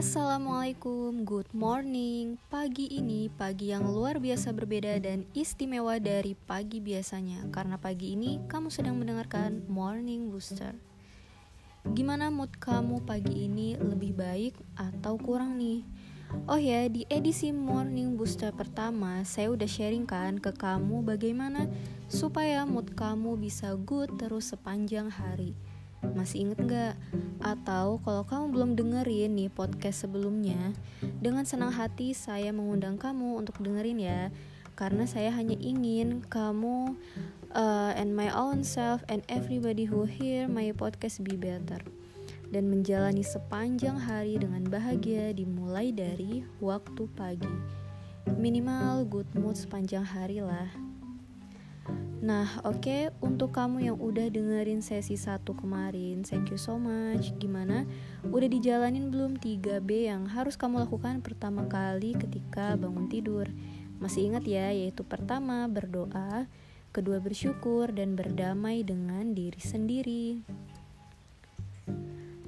Assalamualaikum, good morning. Pagi ini pagi yang luar biasa berbeda dan istimewa dari pagi biasanya Karena pagi ini kamu sedang mendengarkan Morning Booster Gimana mood kamu pagi ini lebih baik atau kurang nih? Oh ya, di edisi Morning Booster pertama saya udah sharing kan ke kamu bagaimana supaya mood kamu bisa good terus sepanjang hari masih inget gak? Atau kalau kamu belum dengerin nih podcast sebelumnya Dengan senang hati saya mengundang kamu untuk dengerin ya. Karena saya hanya ingin kamu uh, and my own self and everybody who hear my podcast be better. Dan menjalani sepanjang hari dengan bahagia dimulai dari waktu pagi. Minimal good mood sepanjang hari lah Nah, oke okay, untuk kamu yang udah dengerin sesi satu kemarin, thank you so much. Gimana? Udah dijalanin belum 3B yang harus kamu lakukan pertama kali ketika bangun tidur? Masih ingat ya, yaitu pertama berdoa, kedua bersyukur dan berdamai dengan diri sendiri.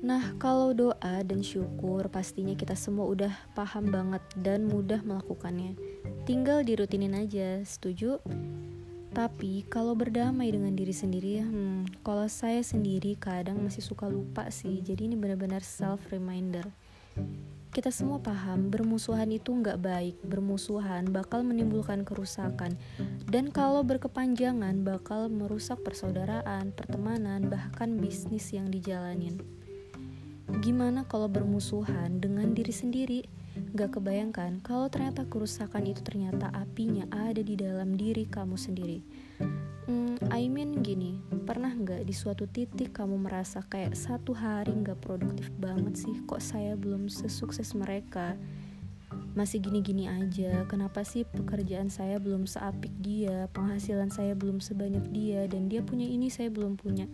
Nah, kalau doa dan syukur pastinya kita semua udah paham banget dan mudah melakukannya. Tinggal dirutinin aja, setuju? Tapi kalau berdamai dengan diri sendiri, hmm, kalau saya sendiri kadang masih suka lupa sih. Jadi ini benar-benar self reminder. Kita semua paham bermusuhan itu nggak baik. Bermusuhan bakal menimbulkan kerusakan. Dan kalau berkepanjangan bakal merusak persaudaraan, pertemanan, bahkan bisnis yang dijalanin. Gimana kalau bermusuhan dengan diri sendiri? Gak kebayangkan kalau ternyata kerusakan itu ternyata apinya ada di dalam diri kamu sendiri. Hmm, I mean gini, pernah gak di suatu titik kamu merasa kayak satu hari gak produktif banget sih? Kok saya belum sesukses mereka? Masih gini-gini aja, kenapa sih pekerjaan saya belum seapik dia, penghasilan saya belum sebanyak dia, dan dia punya ini saya belum punya.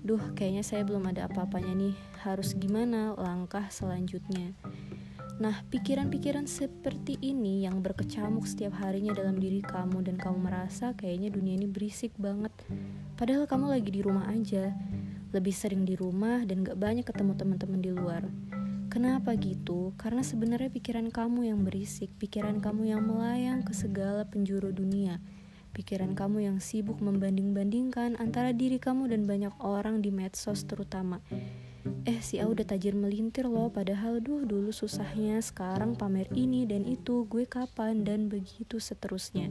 Duh, kayaknya saya belum ada apa-apanya nih, harus gimana langkah selanjutnya? Nah, pikiran-pikiran seperti ini yang berkecamuk setiap harinya dalam diri kamu dan kamu merasa kayaknya dunia ini berisik banget. Padahal kamu lagi di rumah aja, lebih sering di rumah dan gak banyak ketemu teman-teman di luar. Kenapa gitu? Karena sebenarnya pikiran kamu yang berisik, pikiran kamu yang melayang ke segala penjuru dunia. Pikiran kamu yang sibuk membanding-bandingkan antara diri kamu dan banyak orang di medsos terutama eh si A udah tajir melintir loh padahal duh dulu susahnya sekarang pamer ini dan itu gue kapan dan begitu seterusnya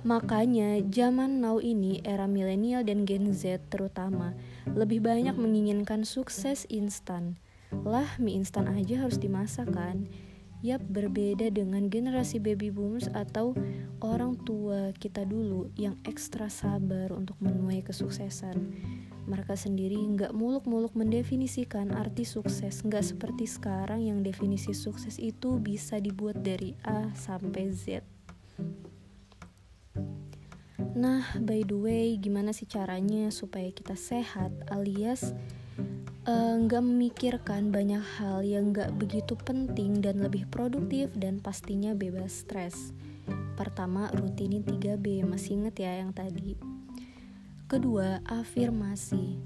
Makanya zaman now ini era milenial dan Gen Z terutama lebih banyak menginginkan sukses instan. Lah mie instan aja harus dimasak kan? Yap, berbeda dengan generasi baby boomers atau orang tua kita dulu yang ekstra sabar untuk menuai kesuksesan. Mereka sendiri nggak muluk-muluk mendefinisikan arti sukses. Nggak seperti sekarang yang definisi sukses itu bisa dibuat dari A sampai Z. Nah, by the way, gimana sih caranya supaya kita sehat alias nggak uh, memikirkan banyak hal yang nggak begitu penting dan lebih produktif dan pastinya bebas stres. Pertama, rutinin 3B, masih inget ya yang tadi Kedua, afirmasi.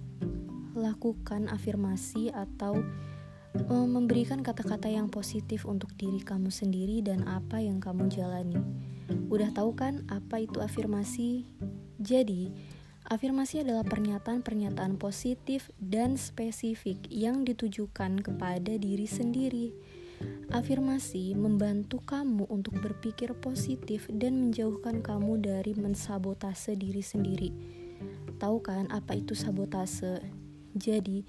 Lakukan afirmasi atau um, memberikan kata-kata yang positif untuk diri kamu sendiri dan apa yang kamu jalani. Udah tahu kan apa itu afirmasi? Jadi, afirmasi adalah pernyataan-pernyataan positif dan spesifik yang ditujukan kepada diri sendiri. Afirmasi membantu kamu untuk berpikir positif dan menjauhkan kamu dari mensabotase diri sendiri tahu kan apa itu sabotase. Jadi,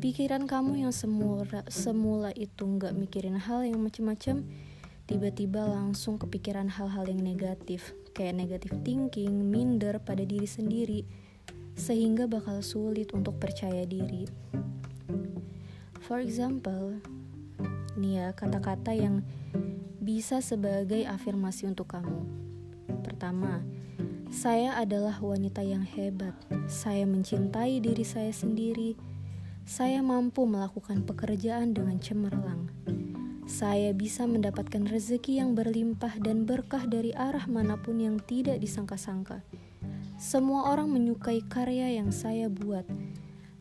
pikiran kamu yang semula, semula itu nggak mikirin hal yang macem-macem, tiba-tiba langsung kepikiran hal-hal yang negatif, kayak negatif thinking, minder pada diri sendiri, sehingga bakal sulit untuk percaya diri. For example, nih ya kata-kata yang bisa sebagai afirmasi untuk kamu. Pertama, saya adalah wanita yang hebat. Saya mencintai diri saya sendiri. Saya mampu melakukan pekerjaan dengan cemerlang. Saya bisa mendapatkan rezeki yang berlimpah dan berkah dari arah mana pun yang tidak disangka-sangka. Semua orang menyukai karya yang saya buat.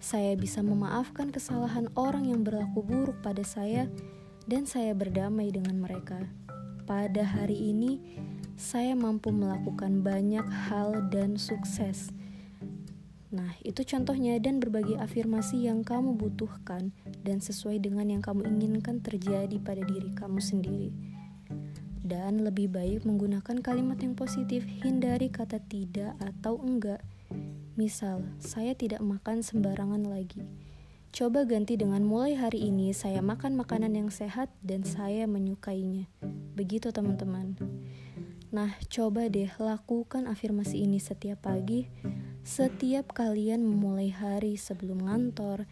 Saya bisa memaafkan kesalahan orang yang berlaku buruk pada saya dan saya berdamai dengan mereka. Pada hari ini, saya mampu melakukan banyak hal dan sukses. Nah, itu contohnya dan berbagi afirmasi yang kamu butuhkan dan sesuai dengan yang kamu inginkan terjadi pada diri kamu sendiri. Dan lebih baik menggunakan kalimat yang positif, hindari kata tidak atau enggak. Misal, saya tidak makan sembarangan lagi. Coba ganti dengan mulai hari ini saya makan makanan yang sehat dan saya menyukainya. Begitu teman-teman. Nah, coba deh lakukan afirmasi ini setiap pagi, setiap kalian memulai hari sebelum ngantor,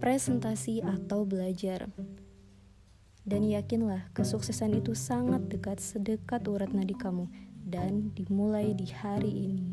presentasi atau belajar. Dan yakinlah, kesuksesan itu sangat dekat, sedekat urat nadi kamu, dan dimulai di hari ini.